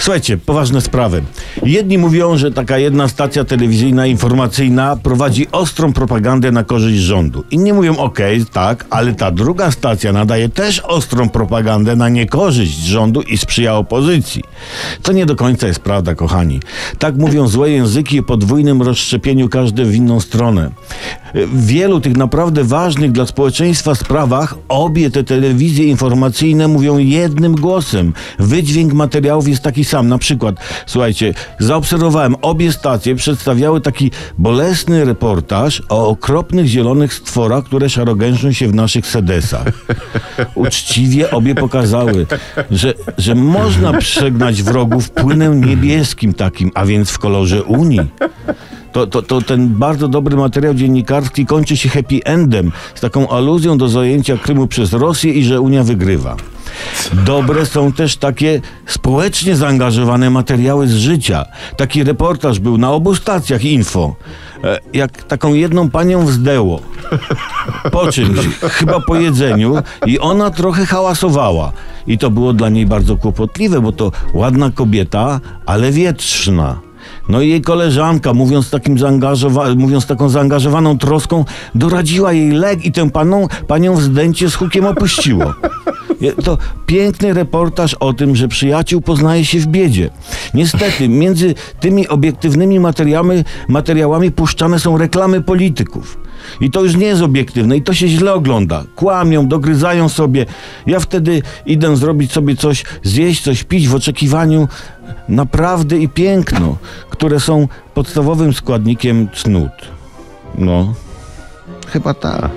Słuchajcie, poważne sprawy. Jedni mówią, że taka jedna stacja telewizyjna informacyjna prowadzi ostrą propagandę na korzyść rządu. Inni mówią, okej, tak, ale ta druga stacja nadaje też ostrą propagandę na niekorzyść rządu i sprzyja opozycji. To nie do końca jest prawda, kochani. Tak mówią złe języki o podwójnym rozszczepieniu każde w inną stronę. W wielu tych naprawdę ważnych dla społeczeństwa sprawach obie te telewizje informacyjne mówią jednym głosem. Wydźwięk materiałów jest taki sam. Na przykład, słuchajcie, zaobserwowałem, obie stacje przedstawiały taki bolesny reportaż o okropnych zielonych stworach, które szarogężą się w naszych sedesach. Uczciwie obie pokazały, że, że można przegnać wrogów płynem niebieskim takim, a więc w kolorze Unii. To, to, to ten bardzo dobry materiał dziennikarski kończy się happy endem, z taką aluzją do zajęcia Krymu przez Rosję i że Unia wygrywa. Dobre są też takie społecznie zaangażowane materiały z życia. Taki reportaż był na obu stacjach info. E, Jak taką jedną panią wzdęło. Po czymś, chyba po jedzeniu, i ona trochę hałasowała. I to było dla niej bardzo kłopotliwe, bo to ładna kobieta, ale wietrzna. No i jej koleżanka, mówiąc, takim zaangażowa- mówiąc taką zaangażowaną troską, doradziła jej lek i tę paną, panią wzdęcie z hukiem opuściło. To piękny reportaż o tym, że przyjaciół poznaje się w biedzie. Niestety, między tymi obiektywnymi materiałami, materiałami puszczane są reklamy polityków. I to już nie jest obiektywne i to się źle ogląda. Kłamią, dogryzają sobie. Ja wtedy idę zrobić sobie coś, zjeść coś, pić w oczekiwaniu na prawdę i piękno, które są podstawowym składnikiem cnót. No, chyba tak.